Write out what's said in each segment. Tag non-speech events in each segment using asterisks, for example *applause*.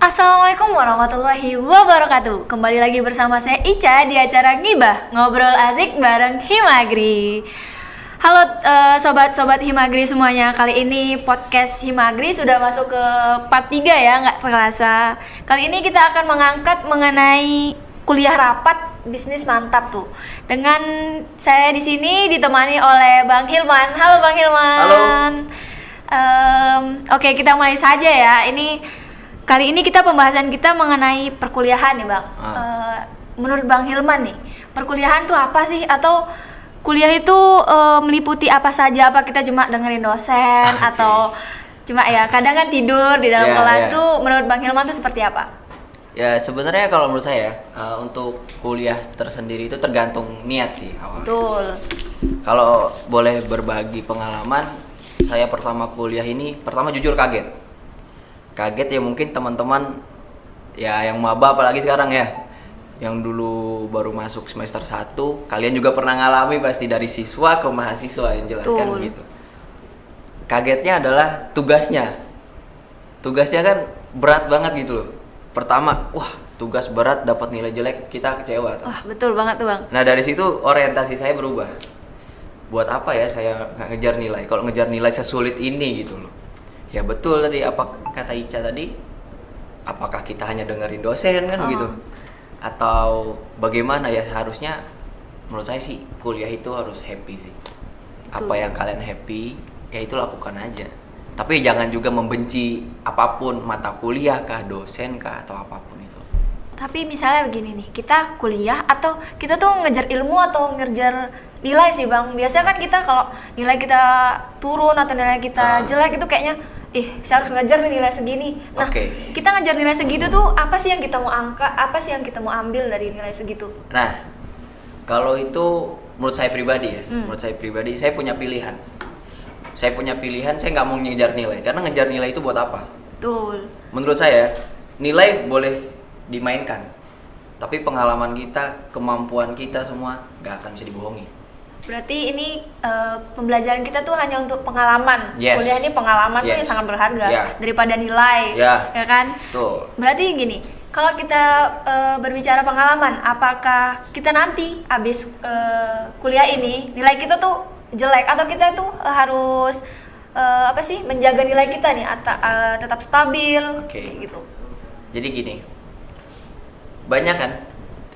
Assalamualaikum warahmatullahi wabarakatuh. Kembali lagi bersama saya Ica di acara Ngibah Ngobrol asik bareng Himagri. Halo eh, sobat-sobat Himagri semuanya. Kali ini podcast Himagri sudah masuk ke part 3 ya nggak terasa. Kali ini kita akan mengangkat mengenai kuliah rapat bisnis mantap tuh. Dengan saya di sini ditemani oleh Bang Hilman. Halo Bang Hilman. Halo. Em, Oke kita mulai saja ya. Ini kali ini kita pembahasan kita mengenai perkuliahan nih bang. Ah. Eh, menurut bang Hilman nih perkuliahan tuh apa sih atau kuliah itu eh, meliputi apa saja? Apa kita cuma dengerin dosen Ah, Oke. atau cuma ya kadang kan tidur di dalam Ya, kelas ya. tuh menurut bang Hilman tuh seperti apa? Ya sebenarnya kalau menurut saya eh, untuk kuliah tersendiri itu tergantung niat sih awalnya. Betul. Kalau boleh berbagi pengalaman, saya pertama kuliah ini pertama jujur kaget. Kaget ya mungkin teman-teman ya yang maba apalagi sekarang ya. Yang dulu baru masuk semester 1, kalian juga pernah ngalami pasti dari siswa ke mahasiswa yang jelaskan Betul. begitu. Kagetnya adalah tugasnya. Tugasnya kan berat banget gitu loh. Pertama, wah, tugas berat dapat nilai jelek, kita kecewa. Wah betul banget tuh bang. Nah dari situ orientasi saya berubah. Buat apa ya saya nggak ngejar nilai? Kalau ngejar nilai sesulit ini gitu loh. Ya betul tadi apa kata Ica tadi. Apakah kita hanya dengerin dosen kan begitu? Atau bagaimana ya seharusnya menurut saya sih kuliah itu harus happy sih. Apa Betul. yang kalian happy ya itu lakukan aja. Tapi jangan juga membenci apa pun mata kuliah kah, dosen kah atau apa pun itu. Tapi misalnya begini nih, kita kuliah atau kita tuh ngejar ilmu atau ngejar nilai sih bang. Biasanya kan kita kalau nilai kita turun atau nilai kita Ah. jelek itu kayaknya, ih saya harus ngejar nih nilai segini. Nah, Oke. kita ngejar nilai segitu tuh apa sih yang kita mau angkat, apa sih yang kita mau ambil dari nilai segitu? Nah, kalau itu menurut saya pribadi ya, Hmm. menurut saya pribadi, saya punya pilihan. Saya punya pilihan, saya nggak mau ngejar nilai, karena ngejar nilai itu buat apa? Betul. Menurut saya, nilai boleh dimainkan, tapi pengalaman kita, kemampuan kita semua nggak akan bisa dibohongi. Berarti ini eh, pembelajaran kita tuh hanya untuk pengalaman. Yes. Kuliah ini pengalaman tuh Yes. yang sangat berharga Ya. daripada nilai, Ya. ya kan? Tuh. Berarti gini, kalau kita eh, berbicara pengalaman, apakah kita nanti habis eh, kuliah ini nilai kita tuh jelek atau kita tuh harus eh, apa sih menjaga nilai kita nih ata- eh, tetap stabil Oke. kayak gitu. Jadi gini, banyak kan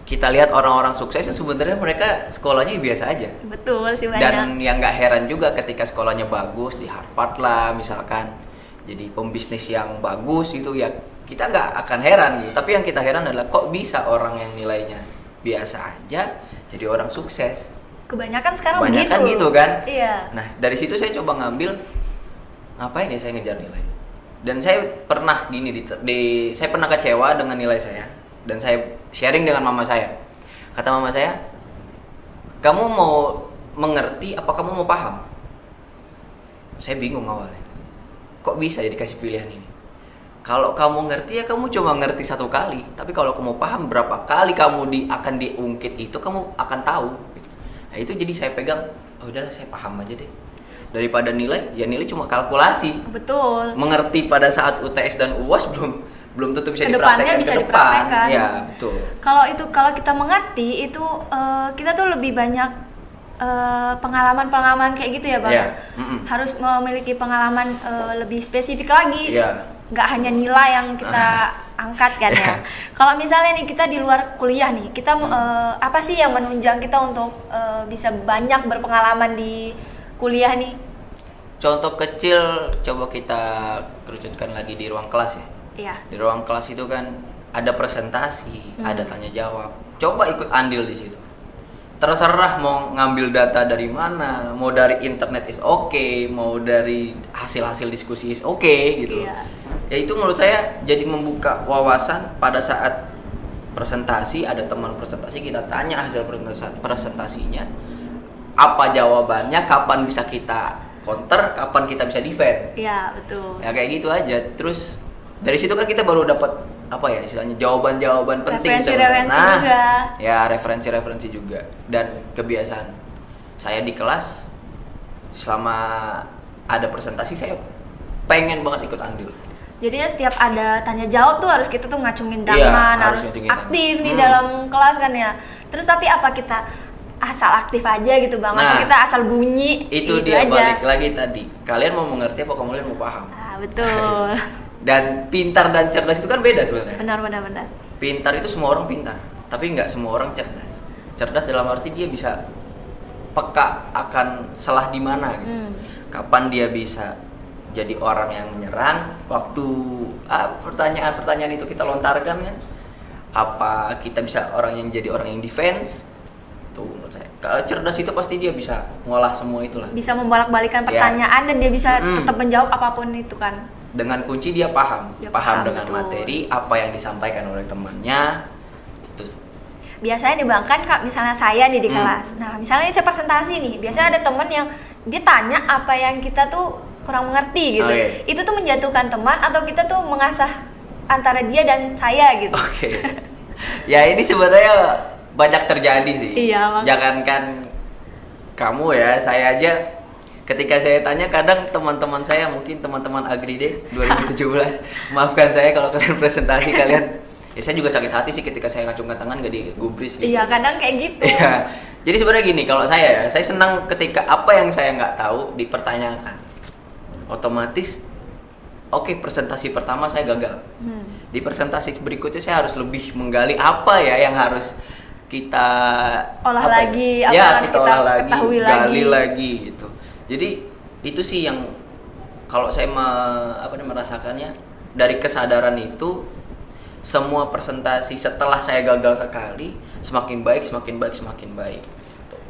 kita lihat orang-orang sukses yang sebenarnya mereka sekolahnya biasa aja. Betul sih banyak. Dan yang nggak heran juga ketika sekolahnya bagus di Harvard lah misalkan jadi pembisnis yang bagus itu ya kita nggak akan heran gitu. Tapi yang kita heran adalah kok bisa orang yang nilainya biasa aja jadi orang sukses. Kebanyakan sekarang Kebanyakan begitu. gitu kan? Iya. Nah dari situ saya coba ngambil ngapain ya saya ngejar nilai. Dan saya pernah gini di, di- saya pernah kecewa dengan nilai saya dan saya sharing dengan mama saya. Kata mama saya, kamu mau mengerti apa kamu mau paham? Saya bingung awalnya. Kok bisa ya dikasih pilihan ini? Kalau kamu ngerti ya kamu cuma ngerti satu kali, tapi kalau kamu paham berapa kali kamu di akan diungkit itu kamu akan tahu. Nah itu jadi saya pegang, oh udahlah saya paham aja deh. Daripada nilai, ya nilai cuma kalkulasi. Betul. Mengerti pada saat UTS dan UAS belum belum tentu bisa Ke depannya bisa ke depan. dipraktekkan. Ya betul. Kalau itu kalau kita mengerti itu eh, kita tuh lebih banyak eh, pengalaman-pengalaman kayak gitu ya bang. Mm-mm. Harus memiliki pengalaman eh, lebih spesifik lagi. Iya. Nggak hanya nilai yang kita *laughs* angkat kan ya. Iya. Kalau misalnya nih kita di luar kuliah nih, kita Hmm. eh, apa sih yang menunjang kita untuk eh, bisa banyak berpengalaman di kuliah nih? Contoh kecil coba kita kerucutkan lagi di ruang kelas ya. Iya. Di ruang kelas itu kan ada presentasi, Hmm. ada tanya jawab. Coba ikut andil di situ. Terserah mau ngambil data dari mana, mau dari internet is oke, mau dari hasil-hasil diskusi is oke gitu. loh. Iya. Ya itu menurut saya jadi membuka wawasan pada saat presentasi ada teman presentasi kita tanya hasil presentasi presentasinya apa jawabannya kapan bisa kita counter kapan kita bisa defend Iya, betul. ya kayak gitu aja terus dari situ kan kita baru dapat apa ya istilahnya jawaban-jawaban penting Referensi-referensi sebenarnya. nah, juga. ya referensi-referensi juga dan kebiasaan saya di kelas selama ada presentasi saya pengen banget ikut andil Jadinya setiap ada tanya jawab tuh harus kita tuh ngacungin Iya, tangan, harus harus, tangan. aktif nih Hmm. dalam kelas kan ya. Terus tapi apa kita asal aktif aja gitu bang? Atau Nah, kita asal bunyi? Itu gitu dia aja. balik lagi tadi. Kalian mau mengerti apa kalian mau paham? Ah, betul. *laughs* Dan pintar dan cerdas itu kan beda sebenarnya. benar benar benar. Pintar itu semua orang pintar, tapi nggak semua orang cerdas. Cerdas dalam arti dia bisa peka akan salah di mana gitu. Hmm. Kapan dia bisa jadi orang yang menyerang waktu ah, pertanyaan-pertanyaan itu kita lontarkan kan apa kita bisa orang yang jadi orang yang defense tuh menurut saya kalau cerdas itu pasti dia bisa ngolah semua itulah Bisa membolak-balikan Ya. pertanyaan dan dia bisa Mm-mm. tetap menjawab apa pun itu kan. Dengan kunci dia paham Dia paham, paham, dengan betul. materi apa yang disampaikan oleh temannya itu biasanya nih bang kan kak misalnya saya nih di Hmm. kelas nah misalnya saya presentasi nih biasanya ada temen yang dia tanya apa yang kita tuh kurang mengerti gitu Oke. itu tuh menjatuhkan teman atau kita tuh mengasah antara dia dan saya gitu Oke. *laughs* ya ini sebenarnya banyak terjadi sih. Iya. Jangankan kamu ya, saya aja ketika saya tanya kadang teman-teman saya mungkin teman-teman Agri deh 2017 *laughs* maafkan saya kalau kalian presentasi kalian ya saya juga sakit hati sih ketika saya ngacungkan tangan gak digubris gitu. iya kadang kayak gitu Iya. Jadi sebenarnya gini, kalau saya ya, saya senang ketika apa yang saya nggak tahu dipertanyakan. Otomatis, oke presentasi pertama saya gagal. Hmm. Di presentasi berikutnya saya harus lebih menggali apa ya yang harus kita Olah apa ya? lagi, apa ya, yang harus kita kita olah lagi, ketahui gali lagi. lagi gitu. Jadi itu sih yang kalau saya me- apa namanya merasakannya dari kesadaran itu semua presentasi setelah saya gagal sekali semakin baik semakin baik semakin baik.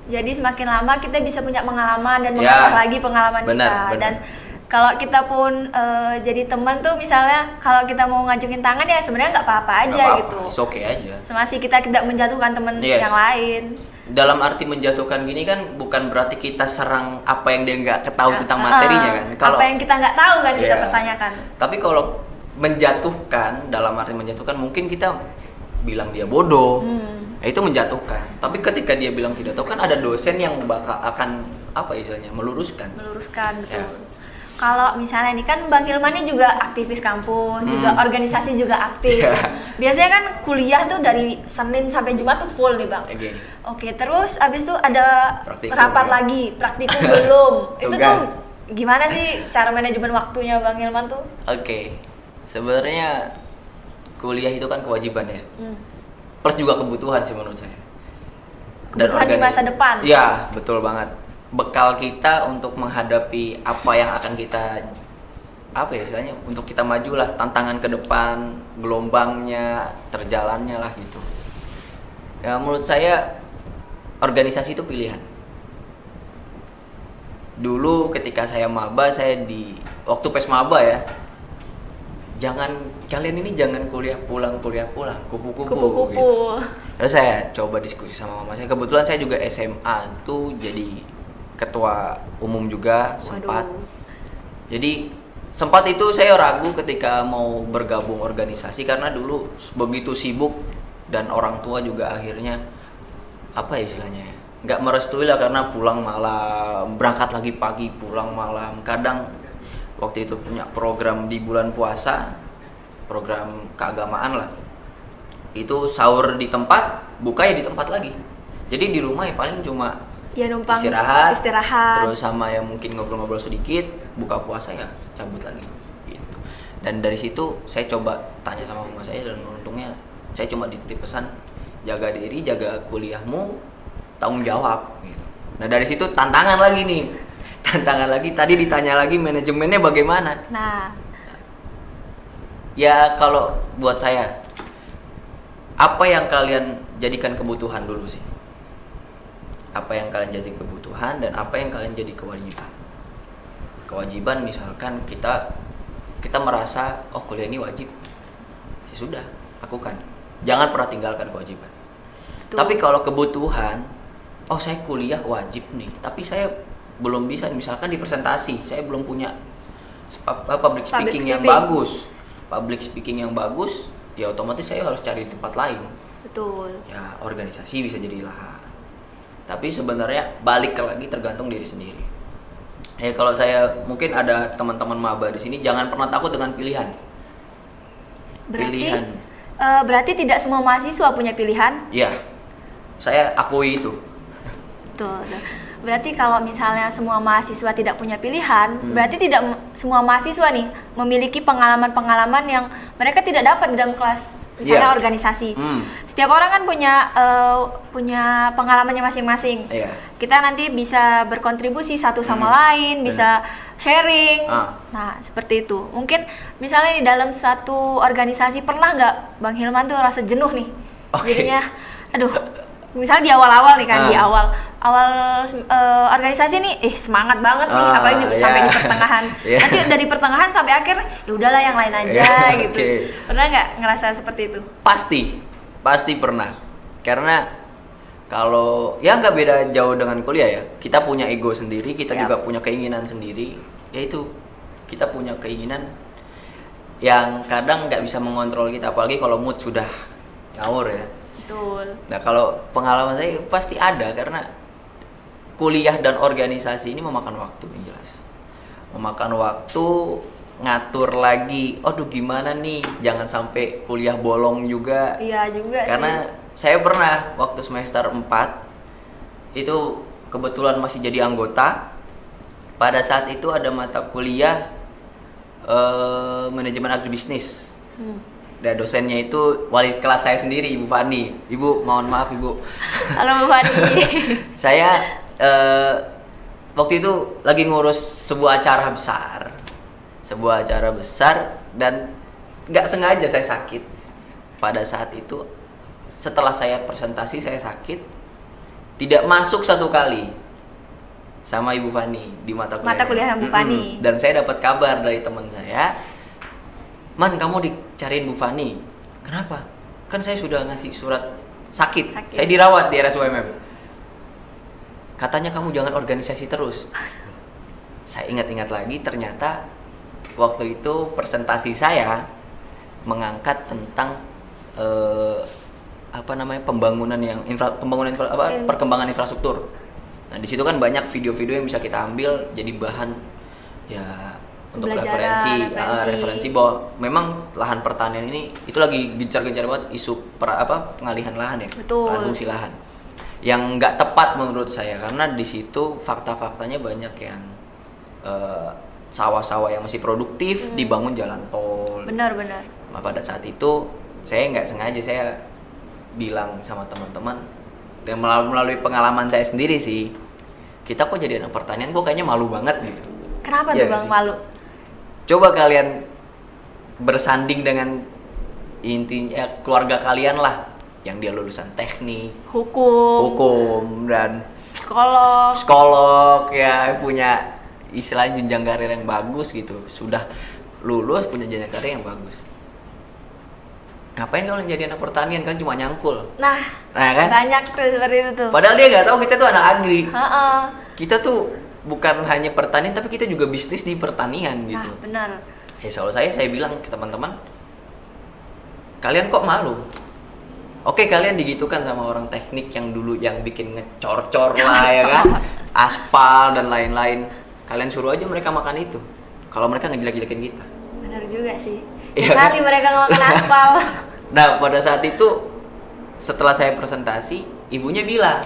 Jadi semakin lama kita bisa punya pengalaman dan Ya, mengasah lagi pengalaman benar, kita. benar. dan kalau kita pun eh, jadi teman tuh misalnya kalau kita mau ngajukin tangan ya sebenarnya nggak apa-apa aja Nggak apa-apa, gitu. it's okay aja. Semasi kita tidak menjatuhkan teman Yes. yang lain dalam arti menjatuhkan gini kan bukan berarti kita serang apa yang dia nggak ketahui tentang Ah, materinya ah, kan kalau apa yang kita nggak tahu kan kita Iya. pertanyakan. Tapi kalau menjatuhkan dalam arti menjatuhkan mungkin kita bilang dia bodoh. Hmm. ya itu menjatuhkan. Tapi ketika dia bilang tidak tahu kan ada dosen yang bakal akan apa istilahnya meluruskan. Meluruskan betul. Ya. Kalau misalnya ini kan bang Hilman ini juga aktivis kampus juga Hmm. organisasi juga aktif Iya. biasanya kan kuliah tuh dari Senin sampai Jumat tuh full nih bang gini. Oke, terus abis itu ada Praktikum, rapat ya. lagi, praktikum *laughs* belum. itu tuh gimana sih cara manajemen waktunya Bang Hilman tuh? Oke, sebenarnya kuliah itu kan kewajiban ya, Hmm. plus juga kebutuhan sih menurut saya. Kebutuhan di masa depan. Iya, betul banget. Bekal kita untuk menghadapi apa yang akan kita apa ya istilahnya untuk kita maju lah tantangan ke depan gelombangnya terjalannya lah gitu ya menurut saya organisasi itu pilihan dulu ketika saya maba saya di waktu pes maba ya jangan kalian ini jangan kuliah pulang kuliah pulang kupu-kupu Kupu-kupu. gitu. Terus saya coba diskusi sama mama saya. Kebetulan saya juga SMA tuh jadi ketua umum juga sempat. Waduh. Jadi sempat itu saya ragu ketika mau bergabung organisasi karena dulu begitu sibuk dan orang tua juga akhirnya apa ya istilahnya ya nggak merestui lah karena pulang malam berangkat lagi pagi pulang malam kadang waktu itu punya program di bulan puasa program keagamaan lah itu sahur di tempat buka ya di tempat lagi jadi di rumah ya paling cuma Ya numpang istirahat, istirahat. terus sama yang mungkin ngobrol-ngobrol sedikit, buka puasa ya cabut lagi. Gitu. Dan dari situ saya coba tanya sama mama saya dan untungnya saya cuma dititip pesan jaga diri, jaga kuliahmu, tanggung jawab. Gitu. Nah dari situ tantangan lagi nih, *laughs* tantangan lagi. Tadi ditanya lagi manajemennya bagaimana? Nah, Ya kalau buat saya, apa yang kalian jadikan kebutuhan dulu sih? Apa yang kalian jadi kebutuhan dan apa yang kalian jadi kewajiban? Kewajiban misalkan kita kita merasa oh kuliah ini wajib, ya sudah lakukan. Jangan pernah tinggalkan kewajiban. Betul. Tapi kalau kebutuhan, oh saya kuliah wajib nih, tapi saya belum bisa misalkan di presentasi, saya belum punya public Public speaking yang speaking. bagus. Public speaking yang bagus, ya otomatis saya harus cari tempat lain. betul. Ya organisasi bisa jadi lahan. Tapi sebenarnya balik ke lagi tergantung diri sendiri. Ya kalau saya mungkin ada teman-teman maba di sini jangan pernah takut dengan pilihan. Berarti pilihan. eh, berarti tidak semua mahasiswa punya pilihan. Iya, saya akui itu. Betul. Berarti kalau misalnya semua mahasiswa tidak punya pilihan, Hmm. berarti tidak semua mahasiswa nih memiliki pengalaman-pengalaman yang mereka tidak dapat di dalam kelas. Misalnya Iya. organisasi. Hmm. Setiap orang kan punya eh, punya pengalamannya masing-masing. Iya. Kita nanti bisa berkontribusi satu sama lain, bisa sharing. Hmm. Ah. Nah, seperti itu. Mungkin misalnya di dalam satu organisasi pernah nggak Bang Hilman tuh rasa jenuh nih? Oke. Jadinya, aduh, misalnya di awal-awal nih kan, Ah. di awal awal eh, organisasi nih, eh semangat banget nih, Ah, apalagi di- sampai di pertengahan. *laughs* Iya. Nanti dari pertengahan sampai akhir, ya udahlah yang lain aja Iya, gitu. oke. Pernah nggak ngerasa seperti itu? Pasti, pasti pernah. Karena kalau ya nggak beda jauh dengan kuliah ya. Kita punya ego sendiri, kita Yap. juga punya keinginan sendiri. Yaitu kita punya keinginan yang kadang nggak bisa mengontrol kita, apalagi kalau mood sudah ngawur ya. Betul. Nah kalau pengalaman saya pasti ada karena kuliah dan organisasi ini memakan waktu yang jelas. Memakan waktu ngatur lagi, aduh gimana nih, jangan sampai kuliah bolong juga. Iya juga Karena sih. saya pernah waktu semester 4 itu kebetulan masih jadi anggota. Pada saat itu ada mata kuliah eh, manajemen agribisnis. Hmm. Dan dosennya itu wali kelas saya sendiri, Ibu Fani. Ibu, mohon maaf Ibu. Halo Bu Fani. *laughs* saya eh, waktu itu lagi ngurus sebuah acara besar, sebuah acara besar dan nggak sengaja saya sakit. Pada saat itu, setelah saya presentasi saya sakit, tidak masuk satu kali sama Ibu Fani di mata kuliah. Mata kuliah Bu Fani. Dan saya dapat kabar dari teman saya, Man kamu dicariin Bu Fani. Kenapa? Kan saya sudah ngasih surat sakit. Sakit. Saya dirawat di RSUMM. Katanya kamu jangan organisasi terus. Saya ingat-ingat lagi ternyata waktu itu presentasi saya mengangkat tentang eh, apa namanya pembangunan yang infra, pembangunan infra- apa perkembangan infrastruktur. Nah di situ kan banyak video-video yang bisa kita ambil jadi bahan ya untuk referensi, referensi. ah, referensi bahwa memang lahan pertanian ini itu lagi gencar-gencar banget isu per, apa pengalihan lahan ya, Betul. lahan fungsi lahan. Yang nggak tepat menurut saya karena di situ fakta-faktanya banyak yang eh, sawah-sawah yang masih produktif Hmm. dibangun jalan tol. Benar-benar. Nah, pada saat itu saya nggak sengaja saya bilang sama teman-teman dan melalui, pengalaman saya sendiri sih kita kok jadi anak pertanian kok kayaknya malu banget gitu. Kenapa Iya tuh Bang sih? malu? Coba kalian bersanding dengan intinya keluarga kalian lah yang dia lulusan teknik, Hukum, hukum dan psikolog. psikolog ya punya istilah jenjang karir yang bagus gitu sudah lulus punya jenjang karir yang bagus ngapain kalau jadi anak pertanian kan cuma nyangkul Nah, Nah, kan? banyak tuh seperti itu tuh. padahal dia nggak tahu kita tuh anak agri Heeh. kita tuh bukan hanya pertanian tapi kita juga bisnis di pertanian gitu Nah, benar. ya selalu saya saya bilang ke teman-teman kalian kok malu Oke kalian digitukan sama orang teknik yang dulu yang bikin ngecor-cor lah ya kan aspal dan lain-lain kalian suruh aja mereka makan itu kalau mereka ngejelek-jelekin kita Benar juga sih. Iya Kali kan? mereka ngemakan aspal. *laughs* nah pada saat itu setelah saya presentasi ibunya bilang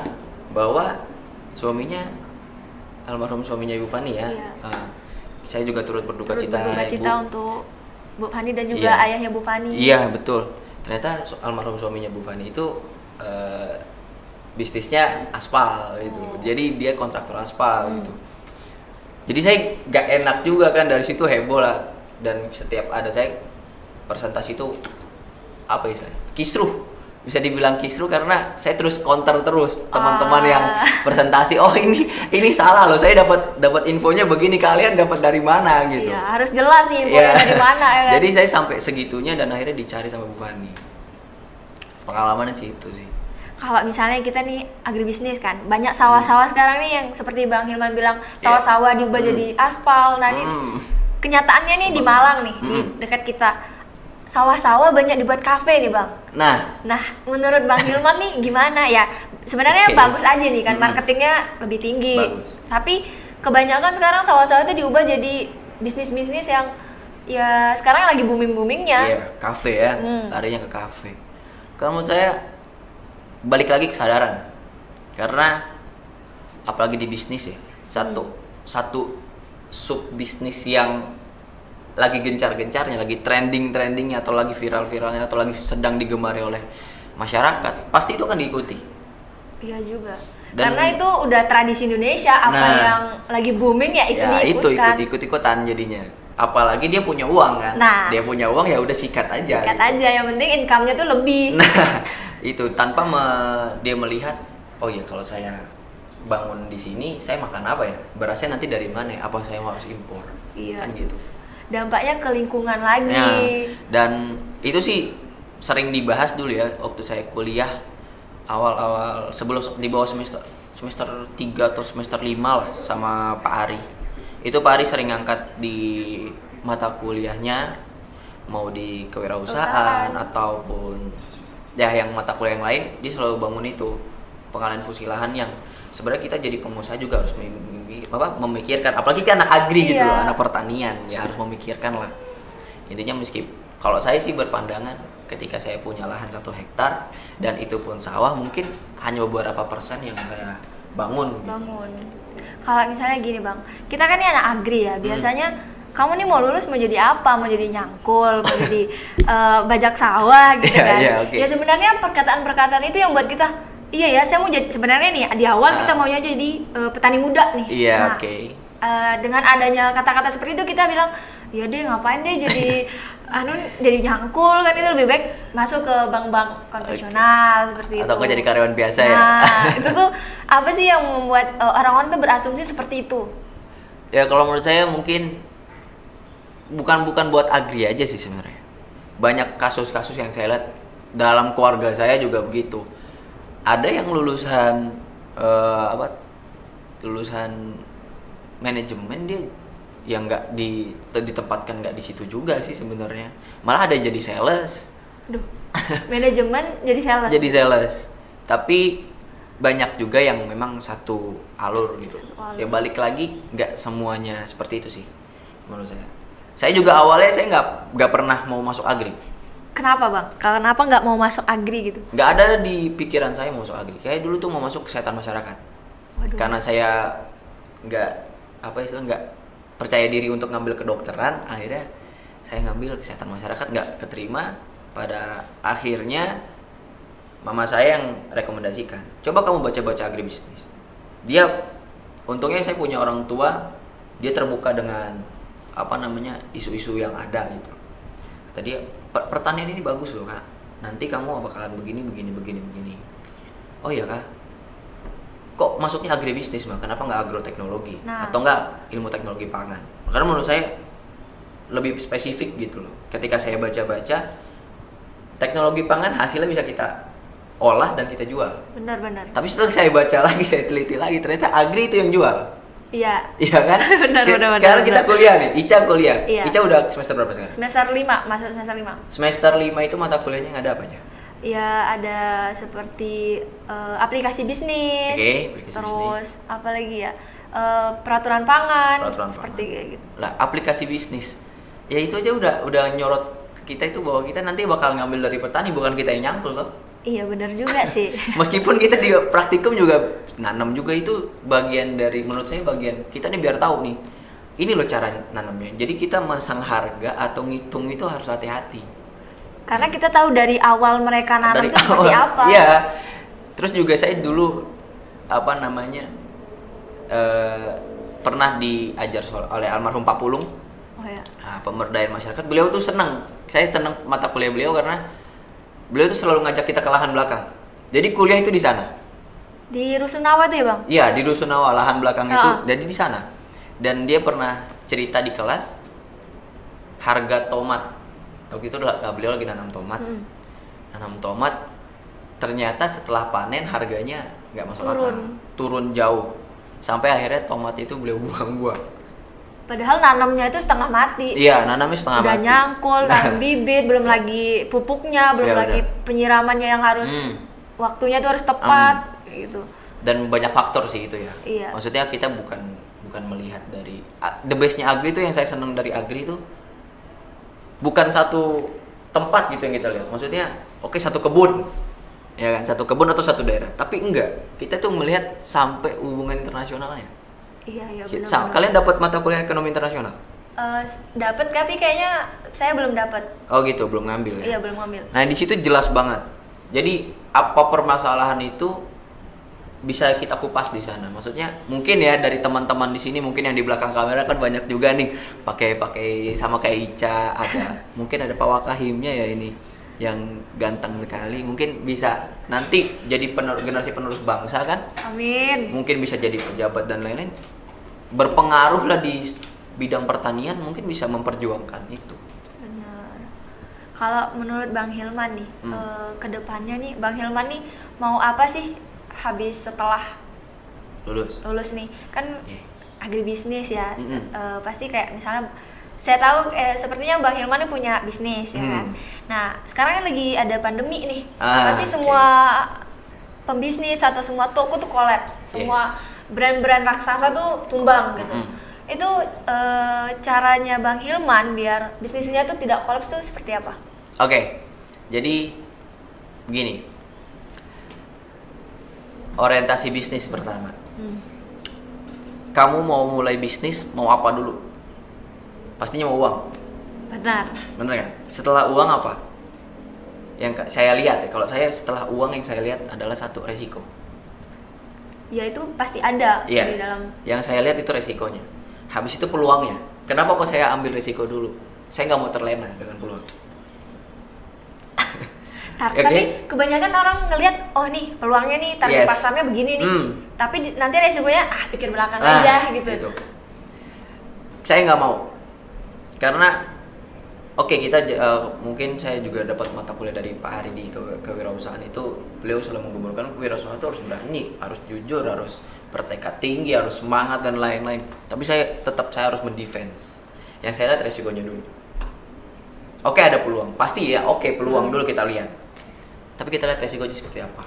bahwa suaminya almarhum suaminya Ibu Fani ya Iya. ah, saya juga turut berduka Turut cita berduka Ibu. cita untuk Bu Fani dan juga Iya. ayahnya Bu Fani. Iya betul. Ternyata almarhum suaminya Bu Fani itu eh, bisnisnya aspal gitu. Oh. Jadi dia kontraktor aspal Hmm. gitu. Jadi saya gak enak juga kan dari situ heboh lah. Dan setiap ada saya presentasi itu apa istilahnya? Kisruh. Bisa dibilang kisruh karena saya terus counter terus teman-teman Ah. yang presentasi. Oh ini ini salah loh. Saya dapat dapat infonya begini kalian dapat dari mana gitu. Iya, harus jelas nih infonya Iya. dari mana ya kan. Jadi saya sampai segitunya dan akhirnya dicari sama Bu Fani. Pengalamannya sih itu sih. kalau misalnya kita nih agribisnis kan, banyak sawah-sawah sekarang nih yang seperti Bang Hilman bilang sawah-sawah diubah Hmm. jadi aspal. Nah, ini Hmm. kenyataannya nih di Malang nih, di Hmm. dekat kita. Sawah-sawah banyak dibuat kafe nih, Bang. Nah, Nah, menurut Bang Hilman nih gimana ya? Sebenarnya Oke. bagus aja nih kan marketingnya lebih tinggi. Bagus. Tapi kebanyakan sekarang sawah-sawah itu diubah jadi bisnis-bisnis yang ya sekarang lagi booming boomingnya Iya, kafe ya, Hmm. larinya ke kafe. Kalau menurut saya balik lagi kesadaran. Karena apalagi di bisnis ya, satu Hmm. satu sub bisnis yang lagi gencar-gencarnya, lagi trending-trendingnya atau lagi viral-viralnya atau lagi sedang digemari oleh masyarakat, pasti itu akan diikuti. iya juga Dan- karena itu udah tradisi Indonesia apa Nah. yang lagi booming ya itu ya, itu diikutkan ikut ikut ikutan jadinya. Apalagi dia punya uang kan. Nah. Dia punya uang ya udah sikat aja. sikat gitu. aja yang penting income-nya tuh lebih *laughs* Nah, itu tanpa me- dia melihat, oh ya kalau saya bangun di sini, saya makan apa ya? Berasnya nanti dari mana? ya? Apa saya harus impor? Iya. Kan gitu. Dampaknya ke lingkungan lagi Nah, dan itu sih sering dibahas dulu ya waktu saya kuliah awal-awal sebelum di bawah semester semester 3 atau semester 5 lah sama Pak Ari. Itu Pak Ari sering ngangkat di mata kuliahnya mau di kewirausahaan Usahaan. ataupun ya yang mata kuliah yang lain dia selalu bangun itu pengalihan fusilahan yang sebenarnya kita jadi pengusaha juga harus apa, memikirkan apalagi kan anak agri gitu Iya. loh, anak pertanian ya harus memikirkan lah intinya meski kalau saya sih berpandangan ketika saya punya lahan satu hektar dan itu pun sawah mungkin hanya beberapa persen yang saya bangun gitu. bangun kalau misalnya gini bang kita kan ini anak agri ya biasanya kamu nih mau lulus mau jadi apa mau jadi nyangkul mau jadi eh, bajak sawah gitu *laughs* Iya, kan iya, oke. ya sebenarnya perkataan-perkataan itu yang buat kita iya ya saya mau jadi sebenarnya nih di awal kita Ah. maunya jadi eh, petani muda nih Iya, Nah, oke. eh, dengan adanya kata-kata seperti itu kita bilang ya deh ngapain deh jadi *laughs* anu jadi nyangkul kan itu lebih baik masuk ke bank-bank konvensional seperti itu Atau jadi karyawan biasa ya? nah, *laughs* itu tuh apa sih yang membuat eh, orang-orang tuh berasumsi seperti itu ya kalau menurut saya mungkin bukan bukan buat agri aja sih sebenarnya banyak kasus-kasus yang saya lihat dalam keluarga saya juga begitu ada yang lulusan eh, apa lulusan manajemen dia yang nggak di ditempatkan nggak di situ juga sih sebenarnya. Malah ada yang jadi sales. Duh, manajemen *laughs* jadi sales. Jadi sales. Tapi banyak juga yang memang satu alur gitu. Satu alur. ya balik lagi nggak semuanya seperti itu sih menurut saya. Saya juga awalnya saya nggak nggak pernah mau masuk agri kenapa bang? Kenapa nggak mau masuk agri gitu? Nggak ada di pikiran saya mau masuk agri. Kayak dulu tuh mau masuk kesehatan masyarakat. Waduh. karena saya nggak apa istilah nggak percaya diri untuk ngambil kedokteran akhirnya saya ngambil kesehatan masyarakat nggak keterima. Pada akhirnya mama saya yang rekomendasikan coba kamu baca-baca agribisnis dia untungnya saya punya orang tua dia terbuka dengan apa namanya isu-isu yang ada gitu. Kata dia "Per- pertanian ini bagus loh kak. Nanti kamu bakalan begini begini begini begini. Oh iya kak. Kok masuknya agribisnis mah kenapa nggak agroteknologi? Nah. atau nggak ilmu teknologi pangan? Karena menurut saya lebih spesifik gitu loh. Ketika saya baca-baca teknologi pangan hasilnya bisa kita olah dan kita jual. Benar-benar tapi setelah saya baca lagi saya teliti lagi ternyata agri itu yang jual iya. Iya kan? *laughs* Benar, Ke- benar, sekarang benar, kita benar. kuliah nih Ica kuliah. Iya. Ica udah semester berapa sekarang? Semester 5 masuk semester 5 semester 5 itu mata kuliahnya ada apa aja ya ada seperti eh, aplikasi bisnis Oke, aplikasi terus apa lagi ya? Eh, peraturan pangan Peraturan seperti pangan. kayak gitu. Lah aplikasi bisnis. Ya itu aja udah udah nyorot kita itu bahwa kita nanti bakal ngambil dari petani bukan kita yang nyangkul loh iya benar juga sih. *laughs* Meskipun kita di praktikum juga nanam juga itu bagian dari menurut saya bagian kita nih biar tahu nih ini loh cara nanamnya. Jadi kita masang harga atau ngitung itu harus hati-hati. Karena kita tahu dari awal mereka nanam Dari itu seperti awal. apa. Iya. Terus juga saya dulu apa namanya eh, pernah diajar soal oleh almarhum Pak Pulung. Oh ya Nah, pemberdayaan masyarakat. Beliau tuh senang. Saya senang mata kuliah beliau karena beliau tuh selalu ngajak kita ke lahan belakang. Jadi kuliah itu di sana. di rusunawa tuh ya bang Iya, di Rusunawa lahan belakang itu. Ah. Jadi di sana. Dan dia pernah cerita di kelas harga tomat. Waktu itu lah- beliau lagi nanam tomat. Mm. Nanam tomat ternyata setelah panen harganya nggak masuk Turun. akal. Turun jauh. Sampai akhirnya tomat itu beliau buang-buang. Padahal nanamnya itu setengah mati Iya, nanamnya setengah udah mati. nyangkul *laughs* Nah. bibit belum lagi pupuknya belum Ya, lagi udah. penyiramannya yang harus Hmm. waktunya tuh harus tepat gitu dan banyak faktor sih itu ya. Iya. Maksudnya kita bukan bukan melihat dari a- the bestnya agri itu yang saya senang dari agri itu bukan satu tempat gitu yang kita lihat maksudnya oke satu kebun ya kan satu kebun atau satu daerah tapi enggak kita tuh melihat sampai hubungan internasionalnya Iya iya Sa- benar. kalian dapat mata kuliah ekonomi internasional dapat tapi kayaknya saya belum dapat. oh gitu belum ngambil ya Iya belum ngambil. Nah di situ jelas banget. Jadi apa permasalahan itu bisa kita kupas di sana. Maksudnya mungkin ya dari teman-teman di sini mungkin yang di belakang kamera kan banyak juga nih pakai pakai sama kayak Ica ada *laughs* mungkin ada Pak Wakahimnya ya ini yang ganteng sekali mungkin bisa nanti jadi penerus generasi penerus bangsa kan Amin. mungkin bisa jadi pejabat dan lain-lain berpengaruh lah di bidang pertanian mungkin bisa memperjuangkan itu Benar. Kalau menurut Bang Hilman nih, Hmm. eh, ke depannya nih, Bang Hilman nih mau apa sih habis setelah lulus lulus nih? Kan Iya. agribisnis ya, Mm-mm. eh, pasti kayak misalnya saya tahu eh, sepertinya Bang Hilman nih punya bisnis ya Hmm. kan. Nah sekarang kan lagi ada pandemi nih, Ah, pasti semua pembisnis atau semua toko tuh kolaps, semua Yes. Brand-brand raksasa tuh tumbang gitu. Mm-mm. Itu eh, caranya Bang Hilman biar bisnisnya tuh tidak kolaps tuh seperti apa? Oke, jadi begini. Orientasi bisnis pertama. Hmm. Kamu mau mulai bisnis, mau apa dulu? Pastinya mau uang, Benar. bener kan? Setelah uang apa? Yang saya lihat ya, kalau saya setelah uang yang saya lihat adalah satu resiko. Ya itu pasti ada Iya. di dalam. Yang saya lihat itu resikonya. Habis itu peluangnya. Kenapa kok saya ambil resiko dulu? Saya nggak mau terlena dengan peluang. *laughs* Tar- Oke. Tapi kebanyakan orang ngelihat oh nih peluangnya nih target Yes. pasarnya begini nih. Hmm. Tapi di- nanti resikonya ah pikir belakang Ah, aja gitu. itu. Saya nggak mau, karena oke kita j- eh, mungkin saya juga dapat mata kuliah dari Pak Hari di ke kewirausahaan itu beliau selalu menggemburkan kewirausahaan itu harus berani, harus jujur, harus bertekad tinggi, harus semangat dan lain-lain. Tapi saya tetap saya harus mendefense. Yang saya lihat resikonya dulu. Oke ada peluang, pasti ya. Oke peluang dulu kita lihat. Tapi kita lihat resikonya seperti apa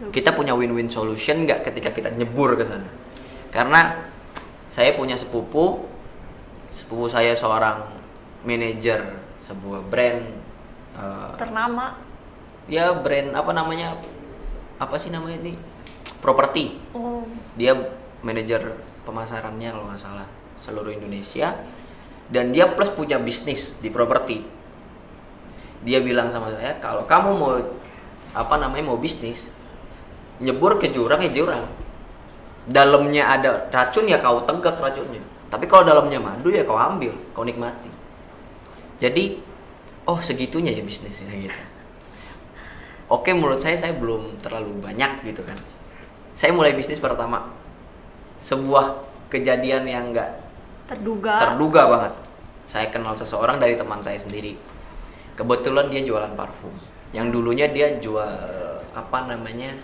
Tuh. kita punya win-win solution nggak ketika kita nyebur ke sana karena saya punya sepupu sepupu saya seorang manajer sebuah brand eh, Ternama. ya brand apa namanya apa sih namanya ini? Properti. Oh. dia manajer pemasarannya kalau nggak salah seluruh Indonesia. Dan dia plus punya bisnis di properti. Dia bilang sama saya kalau kamu mau apa namanya mau bisnis nyebur ke jurang ya jurang. Dalamnya ada racun ya kau tegak racunnya. Tapi kalau dalamnya madu ya kau ambil kau nikmati jadi oh segitunya ya bisnisnya gitu. Oke menurut saya saya belum terlalu banyak gitu kan. Saya mulai bisnis pertama. Sebuah kejadian yang enggak Terduga. terduga banget. Saya kenal seseorang dari teman saya sendiri. Kebetulan dia jualan parfum. Yang dulunya dia jual apa namanya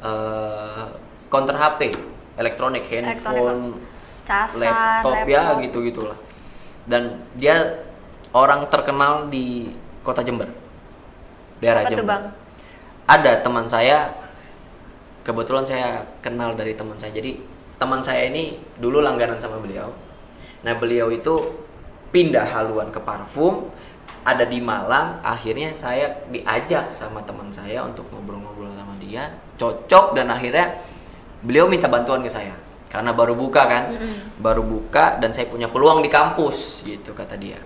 eh counter HP elektronik handphone Casan, laptop, ya gitu gitulah dan dia orang terkenal di kota Jember. Daerah Siapa tuh, Jember. Bang? ada teman saya kebetulan saya kenal dari teman saya. Jadi teman saya ini dulu langganan sama beliau. Nah beliau itu pindah haluan ke parfum ada di Malang. Akhirnya saya diajak sama teman saya untuk ngobrol-ngobrol sama dia. Cocok dan akhirnya beliau minta bantuan ke saya. Karena baru buka kan? Baru buka dan saya punya peluang di kampus gitu kata dia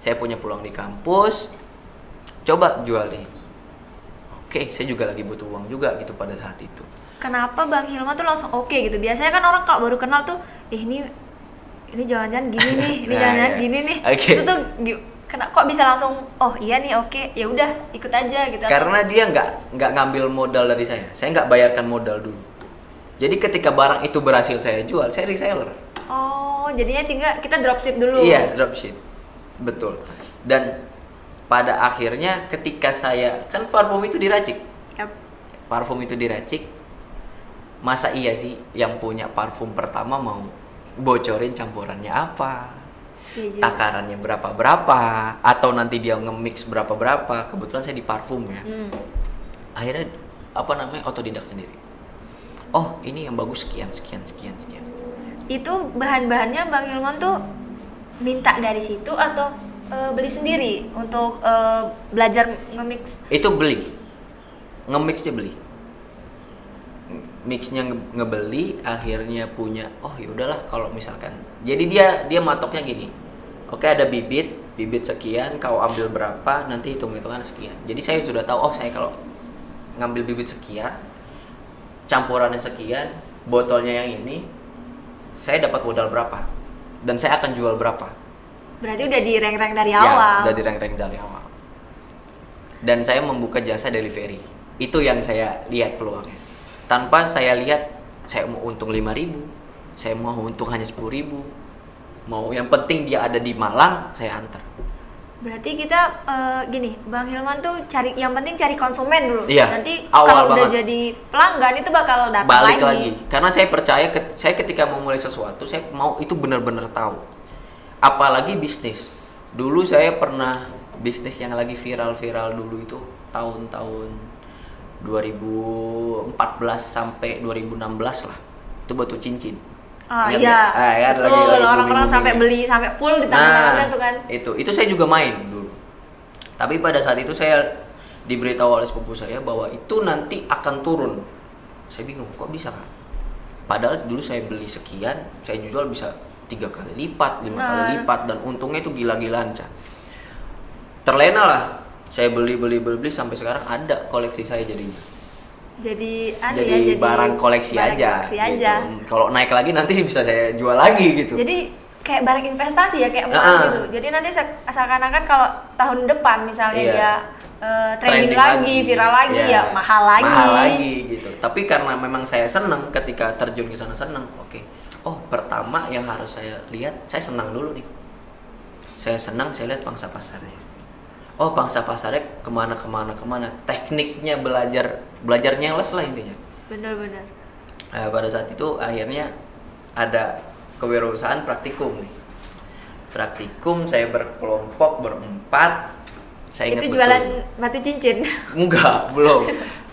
saya punya peluang di kampus coba jualin oke saya juga lagi butuh uang juga gitu pada saat itu Kenapa Bang Hilman tuh langsung oke gitu? Biasanya kan orang kalau baru kenal tuh, eh ini ini jangan-jangan gini nih, ini *laughs* Nah, jangan-jangan iya. gini nih. Oke. Itu tuh kena kok bisa langsung oh iya nih oke, ya udah ikut aja gitu. karena dia nggak nggak ngambil modal dari saya saya nggak bayarkan modal dulu jadi ketika barang itu berhasil saya jual saya reseller Oh, jadinya tinggal kita dropship dulu. Iya, dropship. Betul. Dan pada akhirnya ketika saya kan parfum itu diracik. Yap. Parfum itu diracik. Masa iya sih yang punya parfum pertama mau bocorin campurannya apa? Juga. Takarannya berapa-berapa atau nanti dia nge-mix berapa-berapa. Kebetulan saya di parfum ya. Hmm. Akhirnya apa namanya otodidak sendiri. Oh, ini yang bagus sekian sekian sekian sekian. Itu bahan-bahannya Bang Hilman tuh minta dari situ atau eh, beli sendiri untuk eh, belajar nge-mix? itu beli. Nge-mixnya beli. Mixnya nge- ngebeli akhirnya punya oh ya udahlah kalau misalkan. Jadi dia dia matoknya gini. Oke ada bibit bibit sekian kau ambil berapa nanti hitung hitungan sekian. Jadi saya sudah tahu oh saya kalau ngambil bibit sekian campurannya sekian botolnya yang ini saya dapat modal berapa dan saya akan jual berapa Berarti udah di rank-rank dari Ya, awal. udah di rank-rank dari awal. Dan saya membuka jasa delivery. Itu yang saya lihat peluangnya. Tanpa saya lihat saya mau untung 5000 saya mau untung hanya 10000 Mau yang penting dia ada di Malang, saya antar. Berarti kita eh, gini, Bang Hilman tuh cari yang penting cari konsumen dulu. Iya, Nanti awal kalau udah jadi pelanggan itu bakal datang Balik lagi. lagi. Karena saya percaya ke- saya ketika mau mulai sesuatu, saya mau itu benar-benar tahu. Apalagi bisnis. Dulu saya pernah bisnis yang lagi viral-viral dulu itu tahun-tahun 2014 sampai 2016 lah. Itu batu cincin. Ah Ingat iya. nggak? Ah, ya, Betul, lagi- lagi orang-orang sampai beli sampai full di tangan-tangannya tuh kan. itu itu saya juga main dulu tapi pada saat itu saya diberitahu oleh sepupu saya bahwa itu nanti akan turun saya bingung kok bisa kak padahal dulu saya beli sekian saya jual bisa tiga kali lipat lima kali Nah. lipat dan untungnya itu gila-gilaan Ca. terlena lah saya beli beli beli beli sampai sekarang ada koleksi saya jadinya Jadi anu jadi, ya jadi barang koleksi barang aja koleksi gitu. aja. kalau naik lagi nanti bisa saya jual lagi gitu Jadi kayak barang investasi ya kayak emas Ah. gitu. Jadi nanti se- seakan-akan kalau tahun depan misalnya Iya. dia eh, trending, lagi, viral lagi Iya. ya mahal lagi. mahal lagi gitu tapi karena memang saya senang ketika terjun ke sana senang oke oh pertama yang harus saya lihat saya senang dulu nih saya senang saya lihat pangsa pasarnya oh pangsa pasarnya ke mana ke mana ke mana tekniknya belajar belajarnya les lah intinya Bener-bener. Nah, pada saat itu akhirnya ada kewirausahaan praktikum nih praktikum saya berkelompok berempat saya ingat Itu betul. jualan batu cincin. *laughs* Enggak, belum.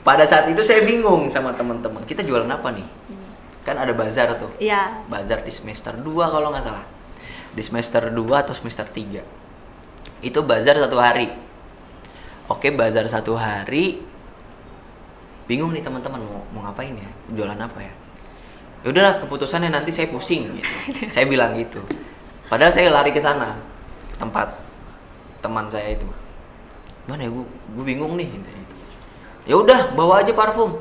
Pada saat itu saya bingung sama teman-teman. Kita jualan apa nih? Kan ada bazar tuh. Iya. Bazar di semester 2 kalau nggak salah. Di semester 2 atau semester 3. Itu bazar satu hari. Oke, bazar satu hari. Bingung nih teman-teman mau, mau ngapain ya? Jualan apa ya? Ya udahlah, keputusannya nanti saya pusing gitu. *laughs* saya bilang gitu. Padahal saya lari ke sana. Tempat teman saya itu mana ya gue gue bingung nih gitu. ya udah bawa aja parfum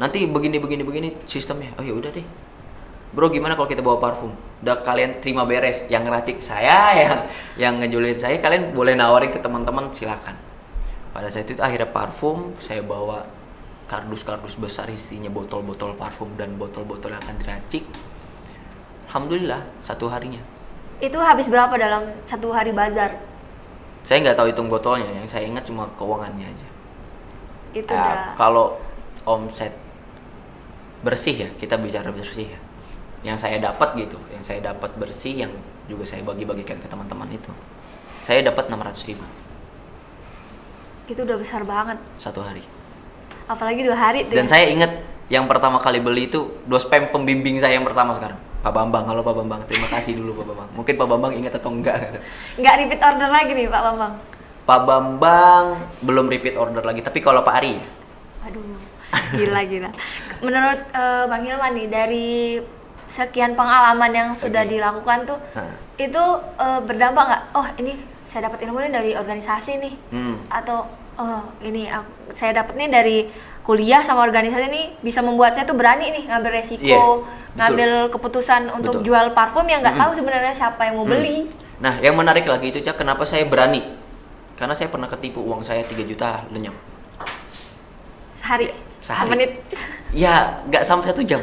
nanti begini begini begini sistemnya oh ya udah deh bro gimana kalau kita bawa parfum? Udah kalian terima beres. Yang ngeracik saya *laughs* yang yang ngejulin saya kalian boleh nawarin ke teman-teman silakan. Pada saat itu akhirnya parfum saya bawa kardus-kardus besar isinya botol-botol parfum dan botol-botol yang akan diracik. Alhamdulillah satu harinya. Itu habis berapa dalam satu hari bazar? saya nggak tahu hitung botolnya. Yang saya ingat cuma keuangannya aja. Itu Ya, udah. kalau omset bersih ya kita bicara bersih ya yang saya dapat gitu yang saya dapat bersih yang juga saya bagi-bagikan ke teman-teman itu saya dapat 600 ribu itu udah besar banget. satu hari Apalagi dua hari tuh. dan ya. saya ingat yang pertama kali beli itu dos spam pembimbing saya yang pertama sekarang Pak Bambang halo Pak Bambang terima kasih dulu Pak Bambang mungkin Pak Bambang ingat atau enggak nggak repeat order lagi nih Pak Bambang. Pak Bambang belum repeat order lagi tapi kalau Pak Ari ya Aduh, gila gila. Menurut eh, Bang Hilman nih dari sekian pengalaman yang sudah Oke. dilakukan tuh, itu eh, berdampak nggak? Oh ini saya dapat ilmu ini dari organisasi nih, Hmm. atau oh ini aku- saya dapat nih dari kuliah sama organisasi nih bisa membuat saya tuh berani nih ngambil resiko, Iya, betul. ngambil keputusan untuk Betul. jual parfum yang nggak Mm-mm. tahu sebenarnya siapa yang mau Hmm. beli. Nah, yang menarik lagi itu, Cak, kenapa saya berani? Karena saya pernah ketipu uang saya 3 juta lenyap. Sehari, Sehari. semenit. Ya, nggak sampai satu jam.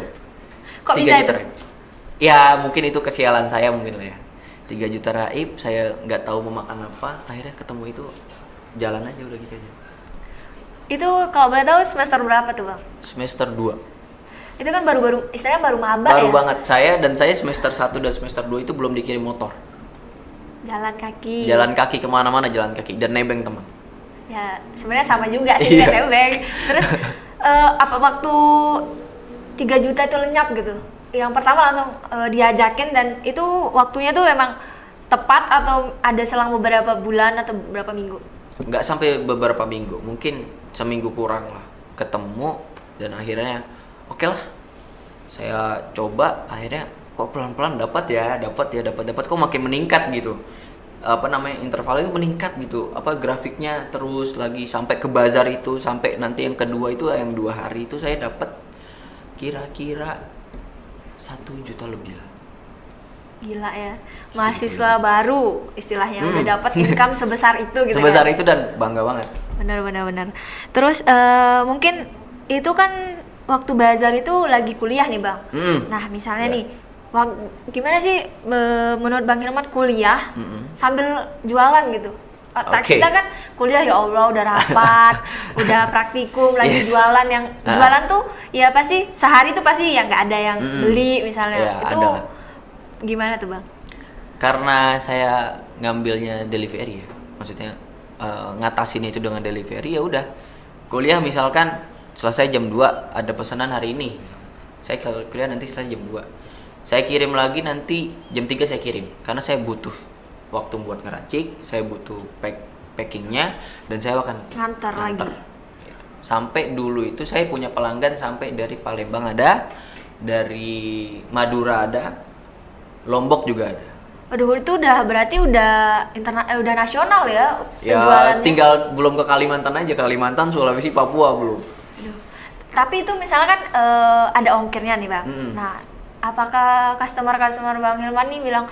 Kok 3 bisa juta itu? raib. Ya, mungkin itu kesialan saya mungkin lah ya. 3 juta raib, saya nggak tahu mau makan apa, akhirnya ketemu itu jalan aja udah gitu aja. Itu kalau boleh tahu semester berapa tuh bang? Semester 2. Itu kan baru-baru, istilahnya baru maba Baru ya? banget saya dan saya semester 1 dan semester 2 itu belum dikirim motor. Jalan kaki. Jalan kaki ke mana-mana jalan kaki dan nebeng teman. Ya sebenarnya sama juga sih *laughs* Iya. nebeng. Terus eh, apa waktu 3 juta itu lenyap gitu? Yang pertama langsung eh, diajakin dan itu waktunya tuh emang tepat atau ada selang beberapa bulan atau beberapa minggu? nggak sampai beberapa minggu mungkin seminggu kurang lah. Ketemu dan akhirnya oke lah saya coba. Akhirnya kok pelan-pelan dapat ya? Dapat ya dapat dapat. Kok makin meningkat gitu. Apa namanya interval itu meningkat gitu. Apa grafiknya terus lagi sampai ke bazar itu sampai nanti yang kedua itu yang dua hari itu saya dapat kira-kira satu juta lebih lah Gila ya. Mahasiswa baru istilahnya Hmm. udah dapat income *laughs* sebesar itu gitu sebesar kan. itu dan bangga banget Benar benar benar. Terus eh, mungkin itu kan waktu bazar itu lagi kuliah nih, Bang. Mm. Nah, misalnya Ya. nih wak- gimana sih me- menurut Bang Hilman kuliah Mm-mm. sambil jualan gitu? Oke. Kita kan kuliah ya Allah udah rapat, *laughs* udah praktikum, lagi Yes. jualan yang Ah. jualan tuh ya pasti sehari tuh pasti ya nggak ada yang Mm-mm. beli misalnya. Ya, itu ada lah. gimana tuh, Bang? karena saya ngambilnya delivery ya maksudnya eh, ngatasin itu dengan delivery ya udah kuliah misalkan selesai jam 2 ada pesanan hari ini saya kalau kuliah nanti selesai jam 2 saya kirim lagi nanti jam 3 saya kirim karena saya butuh waktu buat ngeracik saya butuh pack packingnya dan saya akan Ngantar lagi. Sampai dulu itu saya punya pelanggan sampai dari Palembang ada dari Madura ada Lombok juga ada Aduh, itu udah berarti udah interna eh, udah nasional ya Ya penjualannya. tinggal belum ke Kalimantan aja, Kalimantan, Sulawesi, Papua belum. Aduh. Tapi itu misalkan eh, ada ongkirnya nih bang. Mm-mm. Nah, apakah customer customer bang Hilman nih bilang,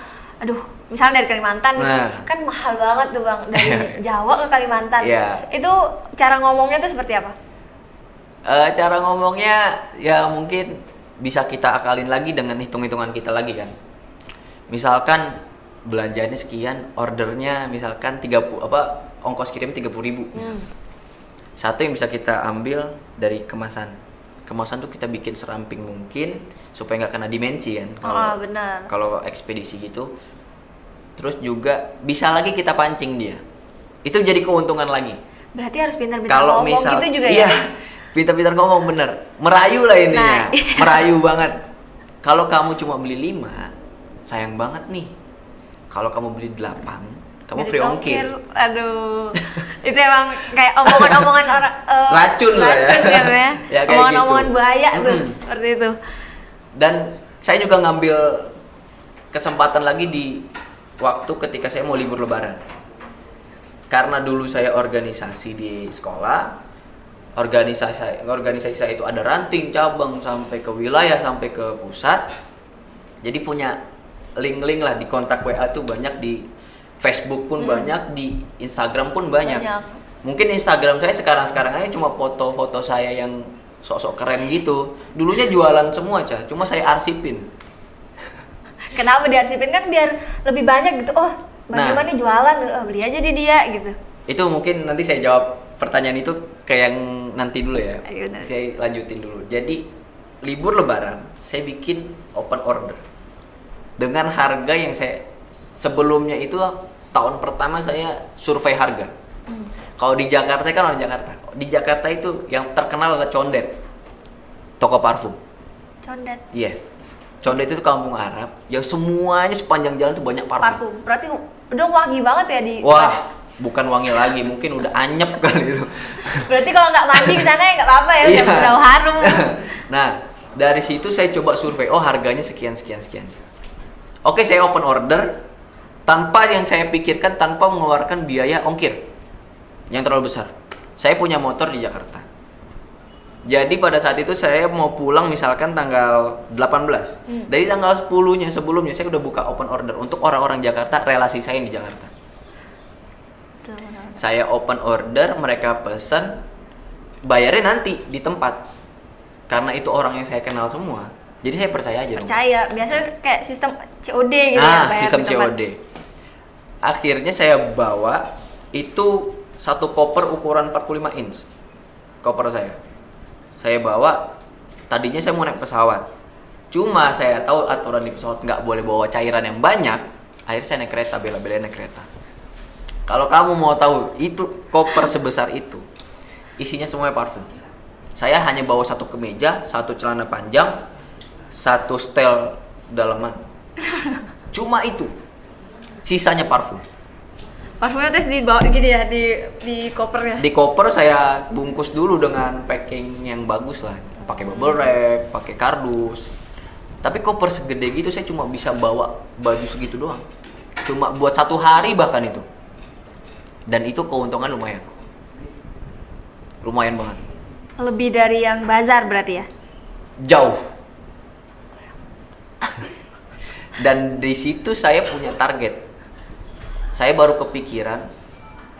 aduh, misalnya dari Kalimantan nih, Nah. kan mahal banget tuh bang dari *laughs* Jawa ke Kalimantan. Iya. Itu cara ngomongnya tuh seperti apa? Eh, cara ngomongnya ya mungkin bisa kita akalin lagi dengan hitung-hitungan kita lagi kan. Misalkan belanjanya sekian, ordernya misalkan 30 apa ongkos kirim 30.000 ribu. Hmm. Satu yang bisa kita ambil dari kemasan. Kemasan tuh kita bikin seramping mungkin supaya nggak kena dimensi kan. Oh, benar. kalau ekspedisi gitu terus juga bisa lagi kita pancing dia itu jadi keuntungan lagi Berarti harus pintar-pintar kalau ngomong misal gitu juga iya ya? pintar-pintar ngomong bener merayu lah intinya Nah, iya. merayu banget kalau kamu cuma beli 5 sayang banget nih kalau kamu beli 8 kamu free ongkir Aduh, itu emang kayak omongan-omongan orang eh, Racun lah ya. kan ya. *laughs* Ya, kayak Omongan-omongan gitu. buaya tuh, Mm-mm. seperti itu. dan saya juga ngambil kesempatan lagi di waktu ketika saya mau libur lebaran karena dulu saya organisasi di sekolah organisasi organisasi saya itu ada ranting cabang sampai ke wilayah sampai ke pusat jadi punya link-link lah di kontak WA tuh banyak di Facebook pun banyak di Instagram pun banyak. Banyak. mungkin Instagram saya sekarang-sekarang aja cuma foto-foto saya yang sok-sok keren gitu dulunya jualan semua cah cuma saya arsipin *laughs* Kenapa diarsipin kan biar lebih banyak gitu. Oh, Nah. bagaimana nih jualan? Oh, beli aja di dia gitu. itu mungkin nanti saya jawab pertanyaan itu ke yang nanti dulu ya Ayo, nanti. saya lanjutin dulu jadi libur lebaran saya bikin open order dengan harga yang saya sebelumnya itu tahun pertama saya survei harga Hmm. kalau di Jakarta kan orang Jakarta di Jakarta itu yang terkenal adalah condet toko parfum Condet. iya condet itu kampung Arab yang semuanya sepanjang jalan tuh banyak parfum, Parfum. Berarti udah wangi banget ya di wah bukan wangi lagi mungkin udah anyep *laughs* kali itu Berarti kalau nggak mandi ke sana ya nggak apa-apa ya, udah Iya. udah harum. *laughs* nah, dari situ saya coba survei, oh harganya sekian sekian sekian. Oke, saya open order tanpa yang saya pikirkan tanpa mengeluarkan biaya ongkir yang terlalu besar. Saya punya motor di Jakarta. Jadi pada saat itu saya mau pulang misalkan tanggal 18. Hmm. Dari tanggal 10-nya sebelumnya saya udah buka open order untuk orang-orang Jakarta, relasi saya di Jakarta. Tuh. Saya open order, mereka pesan, bayarnya nanti di tempat. Karena itu orang yang saya kenal semua. Jadi saya percaya aja dong. Percaya, biasa kayak sistem COD gitu ya, Nah, bayar sistem di tempat. COD. Akhirnya saya bawa itu satu koper ukuran 45 inch. Koper saya. Saya bawa tadinya saya mau naik pesawat. Cuma saya tahu aturan di pesawat nggak boleh bawa cairan yang banyak. Akhirnya saya naik kereta, bela-belain naik kereta. Kalau kamu mau tahu itu koper sebesar itu, isinya semuanya parfum. Saya hanya bawa satu kemeja, satu celana panjang, satu setel dalaman. *laughs* Cuma itu. Sisanya parfum. Parfumnya terus dibawa gini ya di di kopernya. Di koper saya bungkus dulu dengan packing yang bagus lah. Pakai bubble wrap, pakai kardus. Tapi koper segede gitu saya cuma bisa bawa baju segitu doang. Cuma buat satu hari bahkan itu. Dan itu keuntungan lumayan. Lumayan banget. Lebih dari yang bazar berarti ya. Jauh. *laughs* Dan di situ saya punya target. Saya baru kepikiran,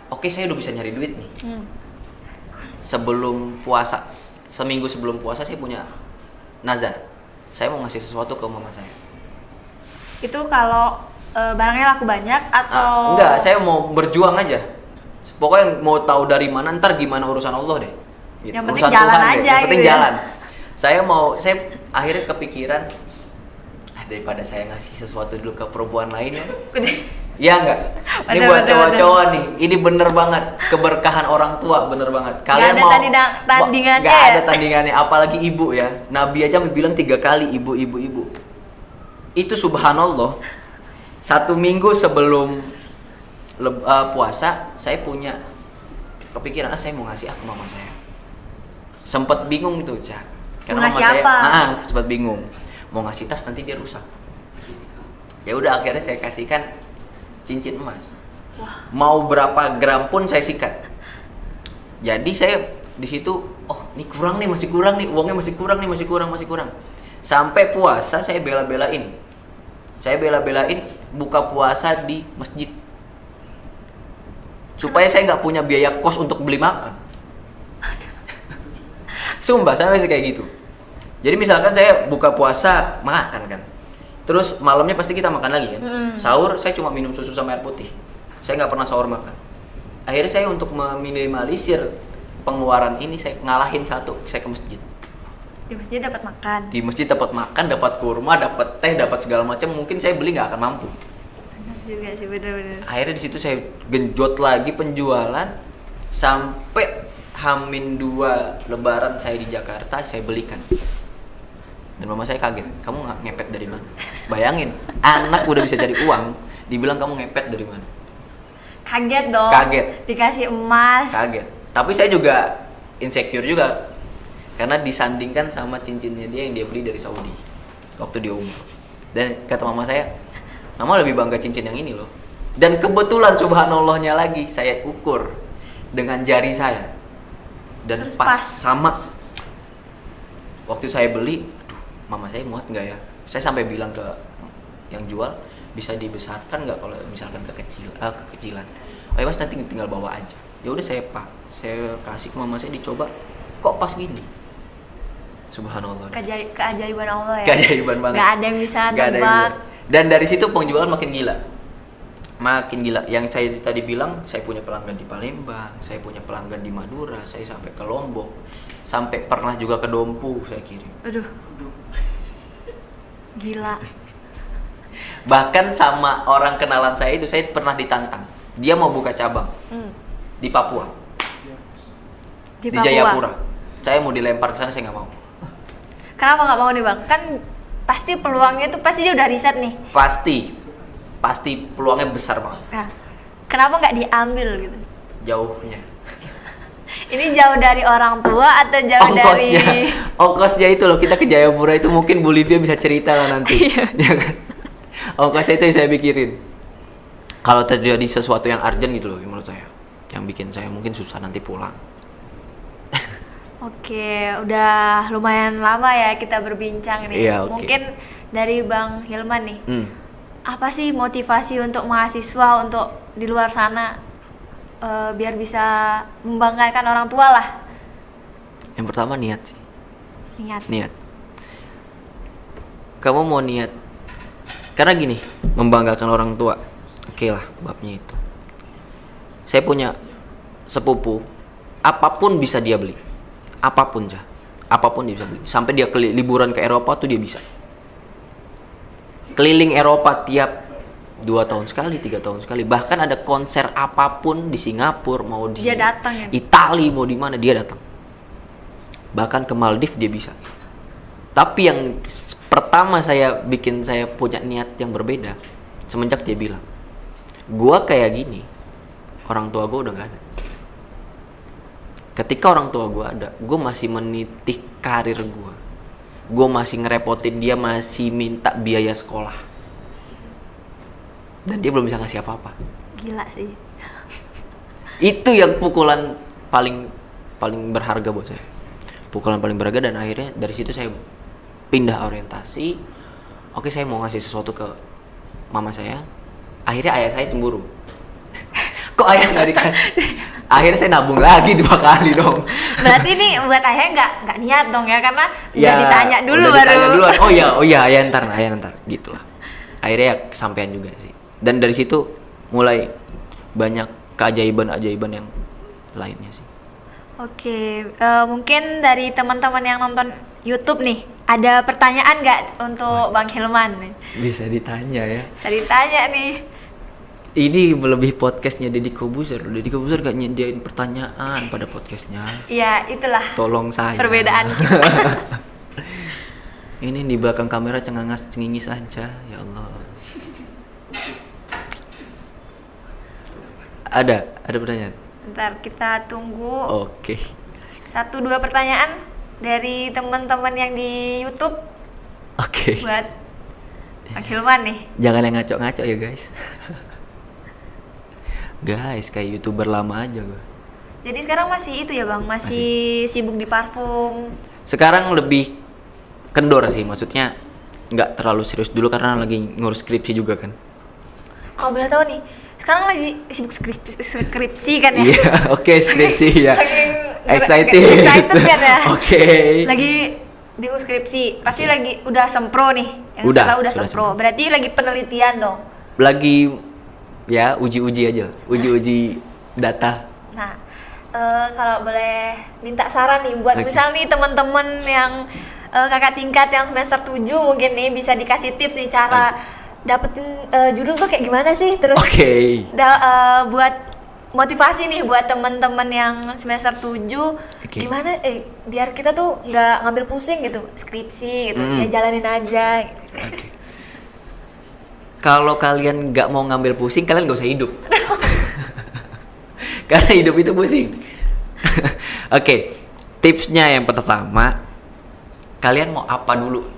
oke saya udah bisa nyari duit nih. Hmm. sebelum puasa seminggu sebelum puasa saya punya nazar saya mau ngasih sesuatu ke mama saya Itu kalau eh, barangnya laku banyak atau Ah, enggak saya mau berjuang aja pokoknya mau tahu dari mana ntar gimana urusan Allah deh Gitu. Yang penting Urusan jalan Tuhan deh, aja yang penting gitu ya. jalan saya mau saya akhirnya kepikiran ah, daripada saya ngasih sesuatu dulu ke perempuan lain ya *laughs* Iya enggak? Ini buat cowok-cowok nih. Ini bener banget keberkahan orang tua, bener banget. Kalian ada mau tandingan- tandingannya Nggak ya? ada tandingannya, apalagi ibu ya. Nabi aja bilang tiga kali ibu, ibu, ibu. Itu subhanallah. Satu minggu sebelum eh, puasa, saya punya kepikiran, ah, saya mau ngasih ah ke mama saya. Sempet bingung tuh, Cah. Mau ngasih saya, apa? Ah, sempet bingung. Mau ngasih tas nanti dia rusak. Ya udah akhirnya saya kasihkan cincin emas. Mau berapa gram pun saya sikat. Jadi saya di situ, oh ini kurang nih, masih kurang nih, uangnya masih kurang nih, masih kurang, masih kurang. Sampai puasa saya bela-belain. Saya bela-belain buka puasa di masjid. Supaya saya nggak punya biaya kos untuk beli makan. *laughs* Sumpah, saya masih kayak gitu. Jadi misalkan saya buka puasa makan kan. Terus malamnya pasti kita makan lagi kan. Mm. Sahur saya cuma minum susu sama air putih. Saya nggak pernah sahur makan. Akhirnya saya untuk meminimalisir pengeluaran ini saya ngalahin satu, saya ke masjid. di masjid dapat makan. Di masjid dapat makan, dapat kurma, dapat teh, dapat segala macam. Mungkin saya beli nggak akan mampu. Benar juga sih benar-benar. Akhirnya di situ saya genjot lagi penjualan sampai Hamin dua Lebaran saya di Jakarta saya belikan. Dan mama saya kaget, kamu nggak ngepet dari mana? Bayangin, anak udah bisa cari uang, dibilang kamu ngepet dari mana? Kaget dong. Kaget. Dikasih emas. Kaget. Tapi saya juga insecure juga karena disandingkan sama cincinnya dia yang dia beli dari Saudi waktu dia umur. Dan kata mama saya, mama lebih bangga cincin yang ini loh. Dan kebetulan subhanallahnya lagi saya ukur dengan jari saya dan Terus pas, pas. sama. Waktu saya beli, mama saya muat nggak ya? Saya sampai bilang ke yang jual bisa dibesarkan nggak kalau misalkan kekecil, ah, kekecilan. Oh ya mas nanti tinggal bawa aja. Ya udah saya pak, saya kasih ke mama saya dicoba, kok pas gini. Subhanallah. Keajai- keajaiban Allah ya. Keajaiban banget. Gak ada yang bisa Nggak ada yang bisa. Dan dari situ penjualan makin gila. Makin gila. Yang saya tadi bilang, saya punya pelanggan di Palembang, saya punya pelanggan di Madura, saya sampai ke Lombok, sampai pernah juga ke Dompu saya kirim. Aduh. Gila. Bahkan sama orang kenalan saya itu saya pernah ditantang. Dia mau buka cabang Hmm. di Papua, Di, di, Papua. Jayapura. Saya mau dilempar ke sana saya nggak mau. Kenapa nggak mau nih bang? Kan pasti peluangnya tuh pasti dia udah riset nih. Pasti, pasti peluangnya besar banget. Nah, kenapa nggak diambil gitu? Jauhnya. Ini jauh dari orang tua atau jauh ongkosnya dari *laughs* ongkosnya itu loh kita ke Jayapura itu mungkin Bu Livia bisa cerita lah nanti *laughs* Iya. Ya kan? ongkosnya itu yang saya pikirin kalau terjadi sesuatu yang urgent gitu loh menurut saya yang bikin saya mungkin susah nanti pulang Oke, udah lumayan lama ya kita berbincang nih. Iya, oke. Mungkin dari Bang Hilman nih, hmm. apa sih motivasi untuk mahasiswa untuk di luar sana eh, biar bisa membanggakan orang tua lah. Yang pertama niat sih. Niat. niat. Kamu mau niat karena gini membanggakan orang tua. Oke lah babnya itu. Saya punya sepupu apa pun bisa dia beli. Apa pun ya apa pun dia bisa beli. Sampai dia liburan ke Eropa tuh dia bisa. Keliling Eropa tiap dua tahun sekali tiga tahun sekali. Bahkan ada konser apa pun di Singapura mau di Dia datang ya? Itali mau di mana dia datang. Bahkan ke Maldives dia bisa. Tapi yang pertama saya bikin saya punya niat yang berbeda semenjak dia bilang gua kayak gini orang tua gua udah nggak ada. Ketika orang tua gua ada gua masih menitik karir gua. Gua masih ngerepotin dia masih minta biaya sekolah dan dia belum bisa ngasih apa-apa. Gila sih. itu yang pukulan paling paling berharga buat saya. Pukulan paling berharga dan akhirnya dari situ saya pindah orientasi. Oke saya mau ngasih sesuatu ke mama saya. Akhirnya ayah saya cemburu. *laughs* Kok ayah nggak dikasih? Akhirnya saya nabung lagi dua kali dong. Berarti ini buat ayah nggak nggak niat dong ya? Karena udah Ya, ditanya dulu udah baru. ditanya duluan. oh iya oh iya ayah *laughs* ntar ayah ntar. Gitulah. Akhirnya ya kesampaian juga sih dan dari situ mulai banyak keajaiban-ajaiban yang lainnya sih. Oke, eh, mungkin dari teman-teman yang nonton YouTube nih, ada pertanyaan nggak untuk Bang Hilman? bisa ditanya ya. Bisa ditanya nih. ini lebih podcastnya Deddy Kobuzer. Deddy Kobuzer gak nyediain pertanyaan pada podcastnya. Ya itulah tolong saya. perbedaan *laughs* kita. ini di belakang kamera cengangas cengingis aja ya Allah ada? Ada pertanyaan? Ntar kita tunggu. Oke. Satu dua pertanyaan dari teman-teman yang di YouTube. Oke. Buat Bang Hilman nih. jangan yang ngaco-ngaco ya guys. *laughs* Guys kayak youtuber lama aja gua. Jadi sekarang masih itu ya Bang, masih, sibuk di parfum. sekarang lebih kendor sih maksudnya nggak terlalu serius. Dulu karena lagi ngurus skripsi juga kan. Kalau boleh tahu nih, sekarang lagi sibuk skripsi, skripsi kan ya? iya oke skripsi ya *laughs* Saking excited excited kan ya? *laughs* oke Lagi di skripsi, pasti lagi udah sempro nih. Yang Udah, tahu udah sudah sempro. Berarti lagi penelitian dong. lagi ya uji-uji aja uji-uji data Nah, eh, kalau boleh minta saran nih buat Oke. misal nih teman-teman yang eh, kakak tingkat yang semester 7 mungkin nih bisa dikasih tips nih cara dapetin eh, judul tuh kayak gimana sih terus oke da- eh, buat motivasi nih buat teman-teman yang semester 7 Oke. gimana eh biar kita tuh nggak ngambil pusing gitu skripsi gitu Hmm. ya jalanin aja gitu. Oke. Kalau kalian nggak mau ngambil pusing, kalian gak usah hidup. *laughs* Karena hidup itu pusing. *laughs* Oke, tipsnya yang pertama, kalian mau apa dulu?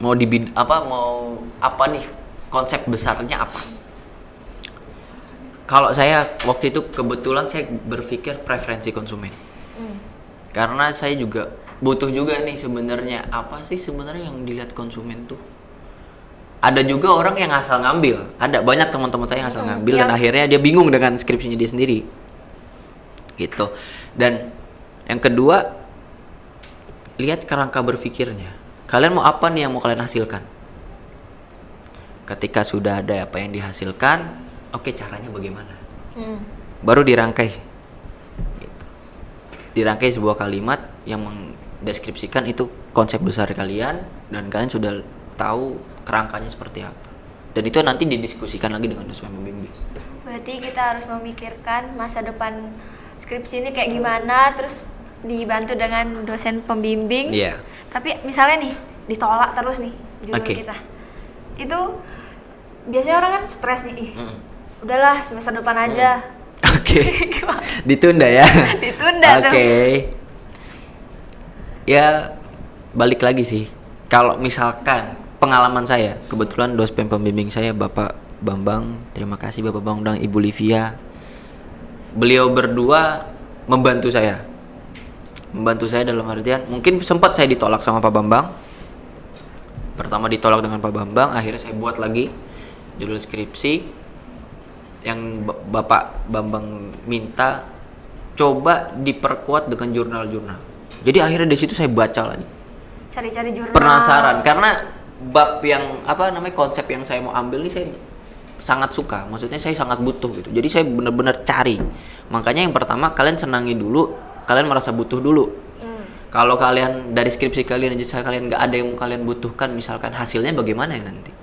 Mau di apa? Mau apa nih? Konsep besarnya apa? Kalau saya waktu itu kebetulan saya berpikir preferensi konsumen. Hmm. Karena saya juga butuh juga nih sebenarnya apa sih sebenarnya yang dilihat konsumen tuh ada juga orang yang asal ngambil ada banyak teman-teman saya yang asal Mm, ngambil dan akhirnya dia bingung dengan skripsinya dia sendiri gitu dan yang kedua lihat kerangka berpikirnya kalian mau apa nih yang mau kalian hasilkan ketika sudah ada apa yang dihasilkan oke caranya bagaimana Hmm. baru dirangkai Gitu. dirangkai sebuah kalimat yang mendeskripsikan itu konsep besar kalian dan kalian sudah tahu kerangkanya seperti apa dan itu nanti didiskusikan lagi dengan dosen pembimbing Berarti kita harus memikirkan masa depan skripsi ini kayak gimana, terus dibantu dengan dosen pembimbing. Iya. Tapi misalnya nih ditolak terus nih judul Oke. kita, itu biasanya orang kan stres nih, ih, Mm. udahlah semester depan aja. *laughs* oke. *laughs* Gimana? ditunda ya? *laughs* Ditunda oke. tuh. ya balik lagi sih. Kalau misalkan pengalaman saya kebetulan dosen pembimbing saya Bapak Bambang. Terima kasih Bapak Bambang dan Ibu Livia. Beliau berdua membantu saya. Membantu saya dalam artian mungkin sempat saya ditolak sama Pak Bambang. Pertama ditolak dengan Pak Bambang akhirnya saya buat lagi judul skripsi yang Ba- Bapak Bambang minta coba diperkuat dengan jurnal-jurnal jadi akhirnya di situ saya baca lagi Cari-cari jurnal. penasaran karena bab yang apa namanya konsep yang saya mau ambil ini saya sangat suka maksudnya saya sangat butuh gitu jadi saya benar-benar cari makanya yang pertama kalian senangi dulu kalian merasa butuh dulu Hmm. kalau kalian dari skripsi kalian aja kalian nggak ada yang kalian butuhkan misalkan hasilnya bagaimana ya nanti.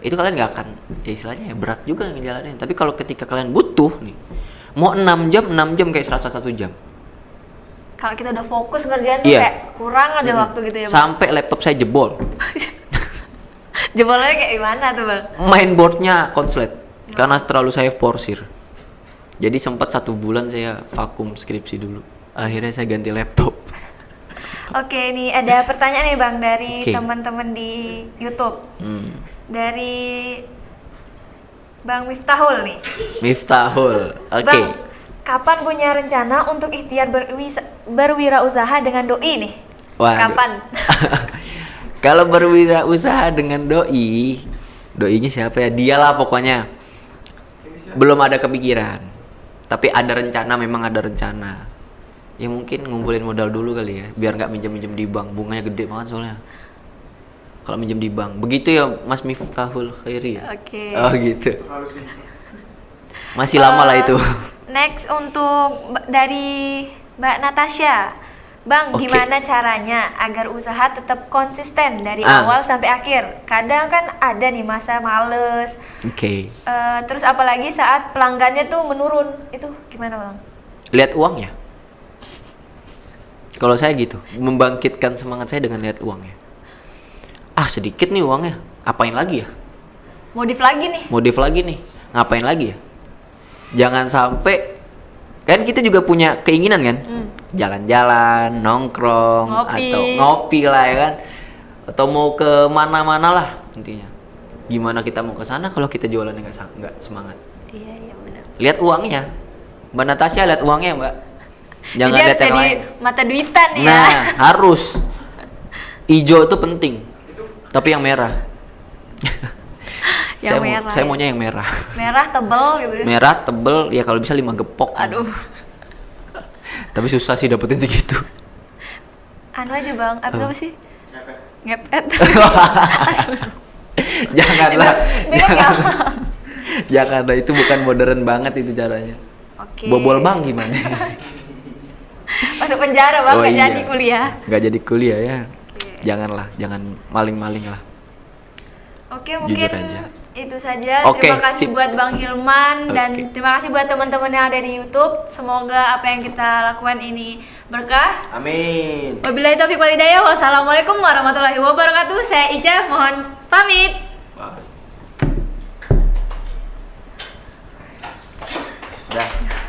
Itu kalian nggak akan ya istilahnya ya berat juga ngejalanin tapi kalau ketika kalian butuh nih mau 6 jam 6 jam kayak serasa satu jam Kalau kita udah fokus ngerjain tuh Iya. kayak kurang aja Mm. waktu gitu ya, Bang. sampai laptop saya jebol *laughs* Jebolnya kayak gimana tuh, Bang? mainboardnya konslet karena terlalu saya forsir jadi sempat satu bulan saya vakum skripsi dulu akhirnya saya ganti laptop *laughs* Oke, ini ada pertanyaan nih Bang dari Oke. teman-teman di YouTube. hmm. Dari Bang Miftahul nih. Miftahul oke Bang, kapan punya rencana untuk ikhtiar berwisa- berwirausaha dengan doi nih? Waduh. Kapan? *laughs* Kalau berwirausaha dengan doi, doinya siapa ya? Dialah pokoknya. Belum ada kepikiran. Tapi ada rencana, memang ada rencana. Ya mungkin ngumpulin modal dulu kali ya, biar nggak minjem-minjem di bank. Bunganya gede banget soalnya. Kalau minjem di bank. Begitu ya Mas Miftahul Khairi ya? Oke. Oh gitu. Masih lama lah Eh, itu. Next untuk dari Mbak Natasha. Bang, Oke. gimana caranya agar usaha tetap konsisten dari Ah. awal sampai akhir? Kadang kan ada nih masa males. Oke. Eh, terus apalagi saat pelanggannya tuh menurun. Itu gimana, Bang? Lihat uangnya. Kalau saya gitu, membangkitkan semangat saya dengan lihat uangnya. Ah sedikit nih uangnya, apain lagi ya? Modif lagi nih. Modif lagi nih, ngapain lagi ya? Jangan sampai kan kita juga punya keinginan kan, jalan-jalan, nongkrong, Ngopi. atau ngopi lah ya kan, atau mau ke mana-mana lah intinya. Gimana kita mau ke sana kalau kita jualannya nggak nggak semangat? Iya, iya benar. Lihat uangnya, Mbak Natasha lihat uangnya Mbak. Jangan Jadi lihat harus yang jadi lain. mata duitan ya. Nah, harus. Ijo itu penting. Tapi yang merah. *laughs* Yang saya, mau- merah saya ya. maunya yang merah. *laughs* Merah tebel gitu. Merah tebel ya kalau bisa lima gepok. Aduh. *laughs* Tapi susah sih dapetin segitu. Anu aja, Bang. Apa apa sih? Ngepet. Janganlah. Jangan. Janganlah itu bukan modern banget itu caranya. Oke. Bobol bang gimana? Masuk penjara, Bang, Oh nggak iya. jadi kuliah. Nggak jadi kuliah ya. Janganlah, jangan maling-maling lah. Oke, mungkin aja. itu saja. Oke, terima kasih sip. buat Bang Hilman dan Oke. terima kasih buat teman-teman yang ada di YouTube. Semoga apa yang kita lakukan ini berkah. Amin. Wabillahi taufiq wal hidayah. Wassalamualaikum warahmatullahi wabarakatuh. Saya Ica, mohon pamit. Dah.